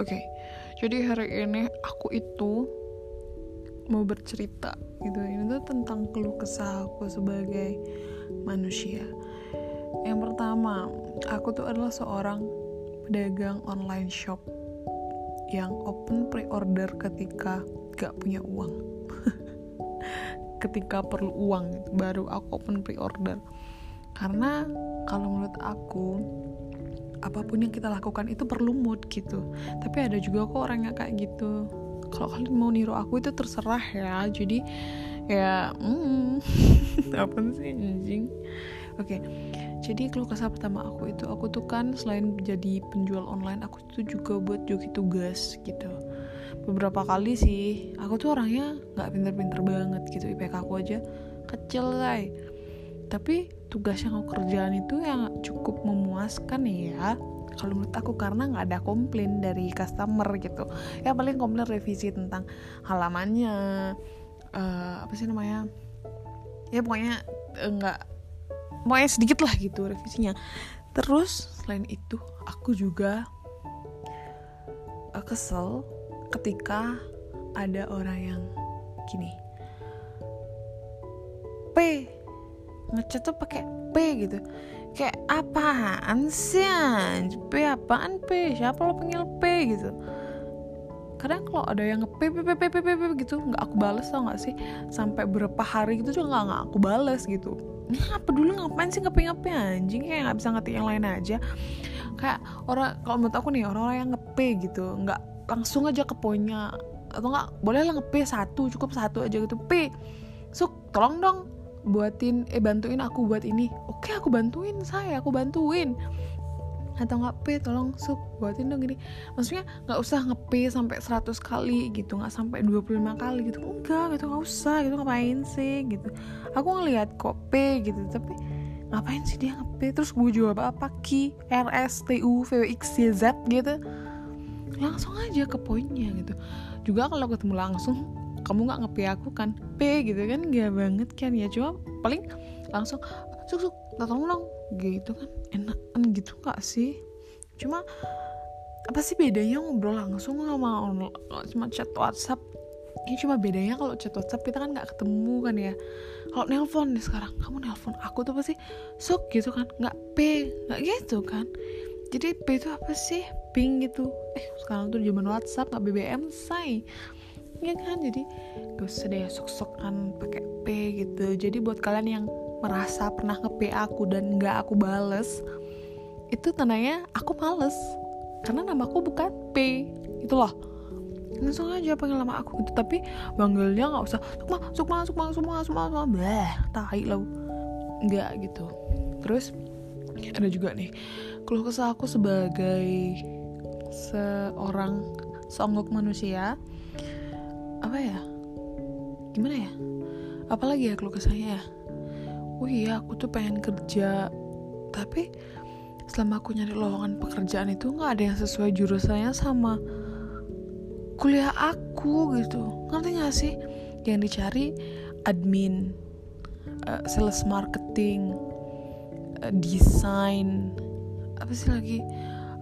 Oke, jadi hari ini aku itu mau bercerita gitu. Ini tuh tentang keluh kesah aku sebagai manusia. Yang pertama, aku tuh adalah seorang pedagang online shop yang open pre-order ketika gak punya uang. ketika perlu uang gitu, baru aku open pre-order. Karena kalau menurut aku apa pun yang kita lakukan itu perlu mood gitu. Tapi ada juga kok orang yang kayak gitu. Kalau kalian mau niru aku itu terserah ya. Jadi ya hmm, apa sih anjing oke jadi keluh kesah pertama aku itu aku tuh kan selain jadi penjual online aku tuh juga buat joki tugas gitu beberapa kali sih aku tuh orangnya nggak pinter-pinter banget gitu IPK aku aja kecil guys tapi tugas yang aku kerjaan itu yang cukup memuaskan ya. Kalau menurut aku karena nggak ada komplain dari customer gitu. Ya paling komplain revisi tentang halamannya uh, apa sih namanya ya pokoknya enggak uh, pokoknya sedikit lah gitu revisinya. Terus selain itu aku juga uh, kesel ketika ada orang yang gini. P ngecat tuh pakai P gitu. Kayak apaan sih P apaan P? Siapa lo panggil P? gitu. Kadang kalau ada yang nge p p p p p gitu nggak aku bales tau nggak sih? Sampai berapa hari gitu juga nggak nggak aku bales gitu. Apa dulu ngapain sih ngapain ngapain anjing? Kayak nggak bisa ngerti yang lain aja. Kayak orang kalau menurut aku nih orang-orang yang nge gitu nggak langsung aja ke poinnya. Atau nggak boleh lah nge satu cukup satu aja gitu. P suk tolong dong buatin eh bantuin aku buat ini. Oke aku bantuin saya aku bantuin. Atau nggak p tolong sup buatin dong gini maksudnya nggak usah nge sampai 100 kali gitu nggak sampai 25 kali gitu. Enggak gitu nggak usah gitu ngapain sih gitu. Aku ngelihat kok p gitu tapi ngapain sih dia nge terus gue jawab apa ki rs tu vwx z gitu. Langsung aja ke poinnya gitu. Juga kalau ketemu langsung kamu nggak nge aku kan? P gitu kan? Gak banget kan? Ya cuma paling langsung suk suk tolong dong. Gitu kan? Enakan gitu gak sih? Cuma apa sih bedanya ngobrol langsung sama cuma chat WhatsApp? Ini cuma bedanya kalau chat WhatsApp kita kan nggak ketemu kan ya? Kalau nelpon nih sekarang kamu nelpon aku tuh pasti sok gitu kan? Nggak p nggak gitu kan? Jadi p itu apa sih? Ping gitu. Eh sekarang tuh zaman WhatsApp nggak BBM say ya kan? Jadi gak usah deh sok-sokan pakai p gitu. Jadi buat kalian yang merasa pernah nge aku dan nggak aku bales itu tandanya aku males. Karena namaku bukan P itu loh. Langsung aja panggil nama aku gitu. Tapi panggilnya nggak usah sukma sukma sukma sukma sukma sukma. Bah tai lo nggak gitu. Terus ada juga nih keluh kesah aku sebagai seorang songgok manusia apa ya? Gimana ya? Apalagi ya keluh kesahnya ya? Oh iya aku tuh pengen kerja. Tapi selama aku nyari lowongan pekerjaan itu nggak ada yang sesuai jurusannya sama kuliah aku gitu. Ngerti gak sih? Yang dicari admin uh, sales marketing uh, desain apa sih lagi?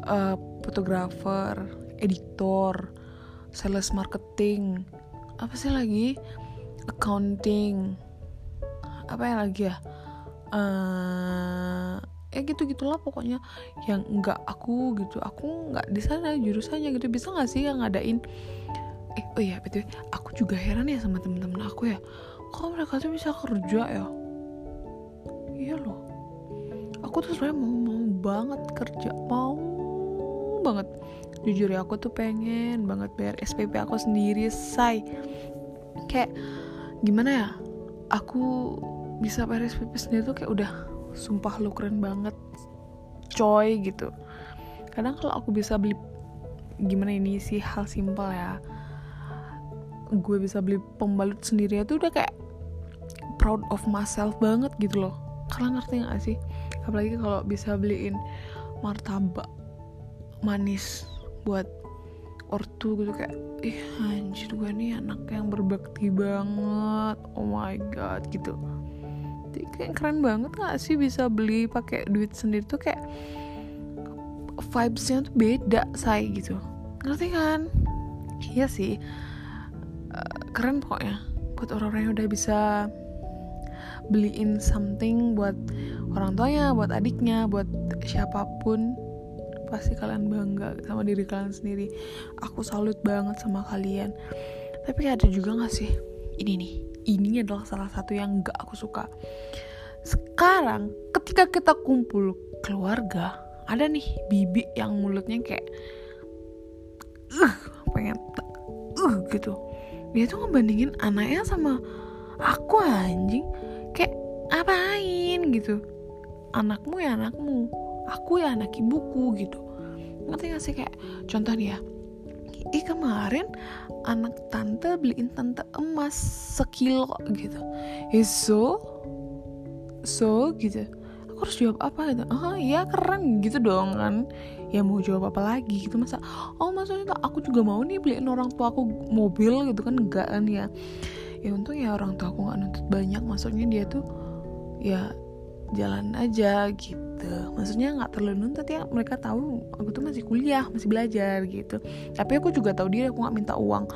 Uh, fotografer editor sales marketing apa sih lagi? Accounting. Apa ya lagi ya? Uh, ya gitu gitulah pokoknya. Yang nggak aku gitu. Aku nggak di sana jurusannya gitu. Bisa nggak sih yang ngadain? Eh oh iya betul aku juga heran ya sama temen-temen aku ya. Kok mereka tuh bisa kerja ya? Iya loh. Aku tuh sebenarnya mau mau banget kerja. Mau banget. Jujur ya aku tuh pengen banget bayar SPP aku sendiri say. Kayak gimana ya aku bisa bayar SPP sendiri tuh kayak udah sumpah lu keren banget coy gitu. Kadang kalau aku bisa beli gimana ini sih hal simpel ya gue bisa beli pembalut sendiri itu udah kayak proud of myself banget gitu loh. Kalian ngerti gak sih? Apalagi kalau bisa beliin martabak manis buat ortu gitu kayak ih anjir gue nih anak yang berbakti banget. Oh my god gitu. Hati kayak keren banget gak sih bisa beli pakai duit sendiri tuh kayak vibesnya tuh beda say gitu. Ngerti kan? Iya sih. Uh, keren pokoknya. Buat orang-orang yang udah bisa beliin something buat orang tuanya buat adiknya buat siapa pun pasti kalian bangga sama diri kalian sendiri. Aku salut banget sama kalian. Tapi ada juga gak sih? Ini nih ini adalah salah satu yang gak aku suka. Sekarang ketika kita kumpul keluarga ada nih bibi yang mulutnya kayak uh, pengen uh gitu. Dia tuh ngebandingin anaknya sama aku anjing. Kayak apain gitu. Anakmu ya anakmu aku ya anak ibuku gitu ngerti gak sih kayak contoh dia ih kemarin anak tante beliin tante emas sekilo gitu. Is so? So gitu. Aku harus jawab apa gitu? Ah iya keren gitu dong kan. Ya mau jawab apa lagi gitu masa? Oh maksudnya aku juga mau nih beliin orang tua aku mobil gitu kan? Enggak kan ya. Ya untung ya orang tua aku nggak nuntut banyak. Maksudnya dia tuh ya jalan aja gitu. Maksudnya nggak terlalu nuntut ya mereka tahu aku tuh masih kuliah masih belajar gitu. Tapi aku juga tahu dia aku nggak minta uang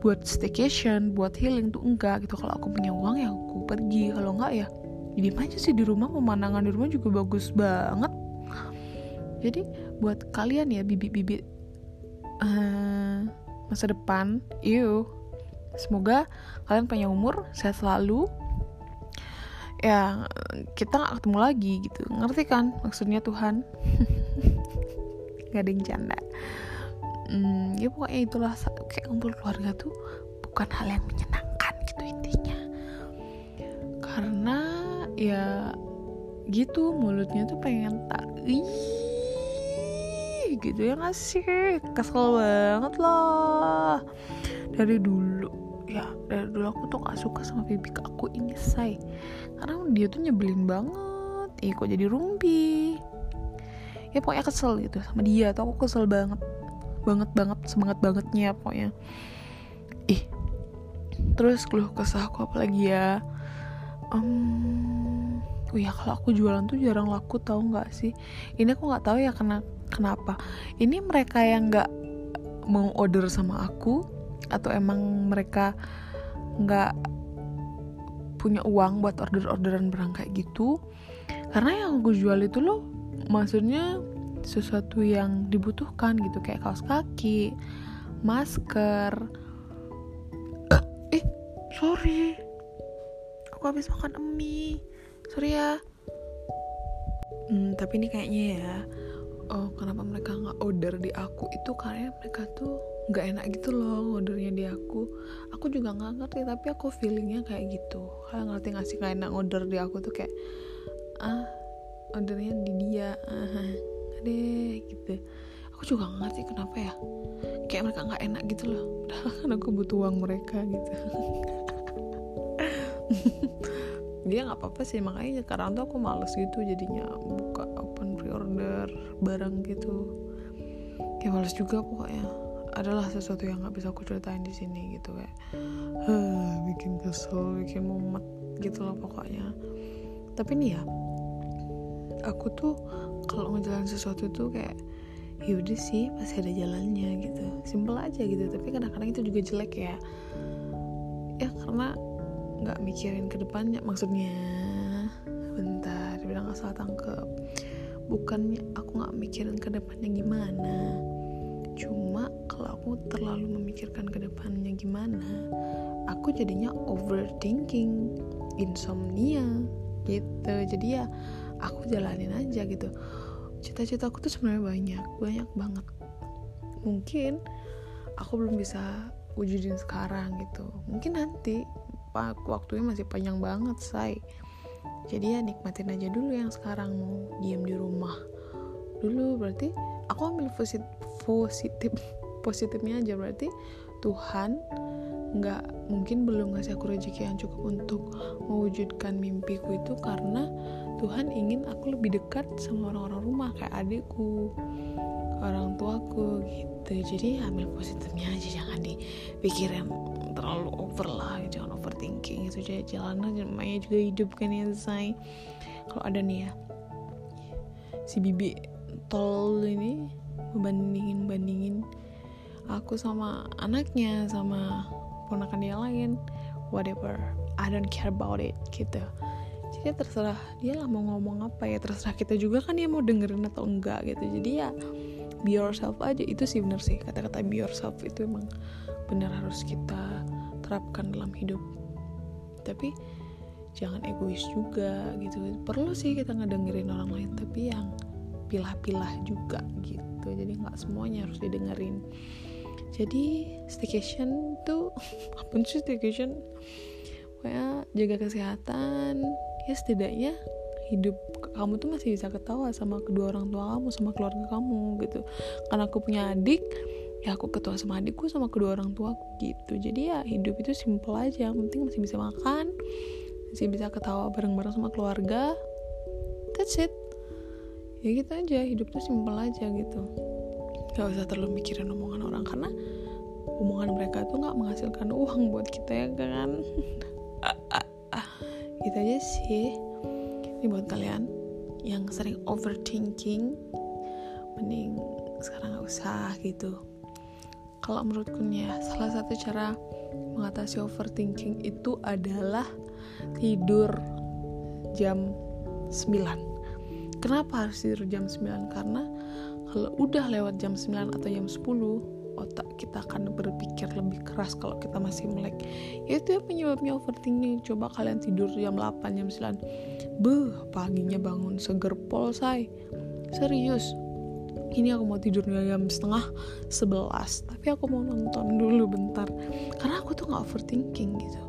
buat staycation buat healing tuh enggak gitu. Kalau aku punya uang ya aku pergi kalau enggak ya jadi aja sih di rumah pemandangan di rumah juga bagus banget. Jadi buat kalian ya bibit-bibit uh, masa depan yuk. Semoga kalian panjang umur sehat selalu ya kita nggak ketemu lagi gitu. Ngerti kan maksudnya Tuhan? Nggak ada yang canda. Hmm, ya pokoknya itulah kayak kumpul keluarga tuh bukan hal yang menyenangkan gitu intinya. Karena ya gitu mulutnya tuh pengen tak gitu ya gak sih? Kesel banget lah. Dari dulu ya dari dulu aku tuh gak suka sama bibik aku ini say. Karena dia tuh nyebelin banget. Ih kok jadi rumpi? Ya pokoknya kesel gitu sama dia tuh. Aku kesel banget. Banget banget semangat bangetnya pokoknya. Ih. Terus keluh kesah aku apa lagi ya? Um, oh ya kalau aku jualan tuh jarang laku tau nggak sih? Ini aku nggak tahu ya kena kenapa. Ini mereka yang nggak mau order sama aku atau emang mereka nggak punya uang buat order-orderan barang kayak gitu. Karena yang aku jual itu loh maksudnya sesuatu yang dibutuhkan gitu. Kayak kaos kaki masker. Eh sorry. Aku habis makan mie. Sorry ya. Hmm, tapi ini kayaknya ya oh kenapa mereka nggak order di aku itu? Karena mereka tuh nggak enak gitu loh ordernya di aku. Aku juga nggak ngerti tapi aku feelingnya kayak gitu. Kalian ngerti nggak sih kayak enak order di aku tuh kayak ah ordernya di dia. Ah deh gitu. Aku juga nggak ngerti kenapa ya. Kayak mereka nggak enak gitu loh. Kan aku butuh uang mereka gitu. Dia nggak apa-apa sih makanya sekarang tuh aku males gitu jadinya buka open pre-order barang gitu. Kayak males juga pokoknya adalah sesuatu yang nggak bisa aku ceritain di sini gitu kayak huh, bikin kesel bikin mumet gitu loh pokoknya. Tapi nih ya aku tuh kalau ngejalan sesuatu tuh kayak yaudah sih pasti ada jalannya gitu. Simple aja gitu tapi kadang-kadang itu juga jelek ya. Ya karena nggak mikirin ke depannya maksudnya bentar bilang asal tangkep. Bukannya aku nggak mikirin ke depannya gimana aku terlalu memikirkan ke depannya gimana aku jadinya overthinking insomnia gitu. Jadi ya aku jalanin aja gitu. Cita-cita aku tuh sebenarnya banyak banyak banget. Mungkin aku belum bisa wujudin sekarang gitu. Mungkin nanti waktunya masih panjang banget say. Jadi ya nikmatin aja dulu yang sekarang mau diam di rumah dulu. Berarti aku ambil positif positif positifnya aja. Berarti Tuhan nggak mungkin belum ngasih aku rezeki yang cukup untuk mewujudkan mimpiku itu karena Tuhan ingin aku lebih dekat sama orang-orang rumah kayak adikku orang tuaku gitu. Gitu jadi ambil positifnya aja jangan dipikirin terlalu over lah jangan overthinking itu aja jalan aja namanya juga hidup kan ya say. Kalau ada nih ya si bibi tol ini bandingin bandingin aku sama anaknya sama ponakan dia lain whatever. I don't care about it gitu. Jadi terserah dia lah mau ngomong apa ya. Terserah kita juga kan dia mau dengerin atau enggak gitu. Jadi ya be yourself aja. Itu sih bener sih kata-kata be yourself itu emang bener harus kita terapkan dalam hidup. Tapi jangan egois juga gitu. Perlu sih kita ngedengerin orang lain tapi yang pilah-pilah juga gitu. Jadi nggak semuanya harus didengerin jadi staycation tuh apa sih staycation? Kayak jaga kesehatan. Ya setidaknya hidup kamu tuh masih bisa ketawa sama kedua orang tua kamu sama keluarga kamu gitu. Karena aku punya adik ya aku ketawa sama adikku sama kedua orang tua gitu. Jadi ya hidup itu simple aja. Yang penting masih bisa makan masih bisa ketawa bareng-bareng sama keluarga. That's it. Ya gitu aja hidup tuh simple aja gitu gak usah terlalu mikirin omongan orang karena omongan mereka tuh nggak menghasilkan uang buat kita ya kan? Gitu aja sih. Ini buat kalian yang sering overthinking mending sekarang nggak usah gitu. Kalau menurutku nih ya salah satu cara mengatasi overthinking itu adalah tidur jam 9 kenapa harus tidur jam 9 karena kalau udah lewat jam 9 atau jam 10 otak kita akan berpikir lebih keras kalau kita masih melek. Ya itu yang penyebabnya overthinking. Coba kalian tidur jam 8 jam 9 beh paginya bangun seger pol say. Serius. Ini aku mau tidur jam setengah 11 tapi aku mau nonton dulu bentar. Karena aku tuh gak overthinking gitu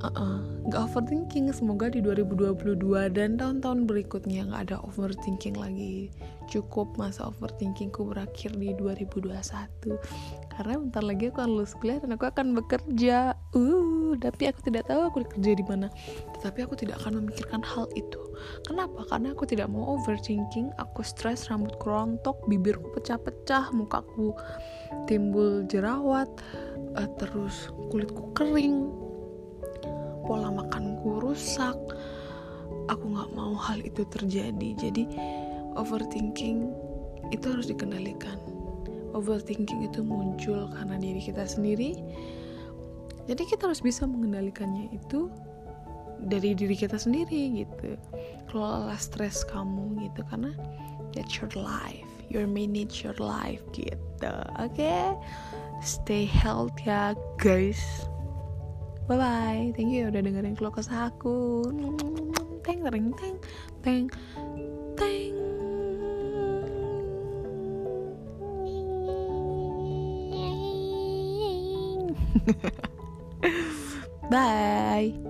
uh-uh, gak overthinking semoga di 2022 dan tahun-tahun berikutnya gak ada overthinking lagi. Cukup masa overthinkingku berakhir di 2021 karena bentar lagi aku akan lulus kuliah dan aku akan bekerja. Uh tapi aku tidak tahu aku kerja di mana. Tetapi aku tidak akan memikirkan hal itu. Kenapa? Karena aku tidak mau overthinking. Aku stres rambut rontok bibirku pecah-pecah mukaku timbul jerawat uh, terus kulitku kering rusak. Aku nggak mau hal itu terjadi. Jadi overthinking itu harus dikendalikan. Overthinking itu muncul karena diri kita sendiri. Jadi kita harus bisa mengendalikannya itu dari diri kita sendiri gitu. Kelola stres kamu gitu. Karena that's your life. Your manage your life gitu. Oke? Okay? stay healthy ya guys bye bye thank you udah dengerin keluh kesah aku teng teng teng teng teng. Bye.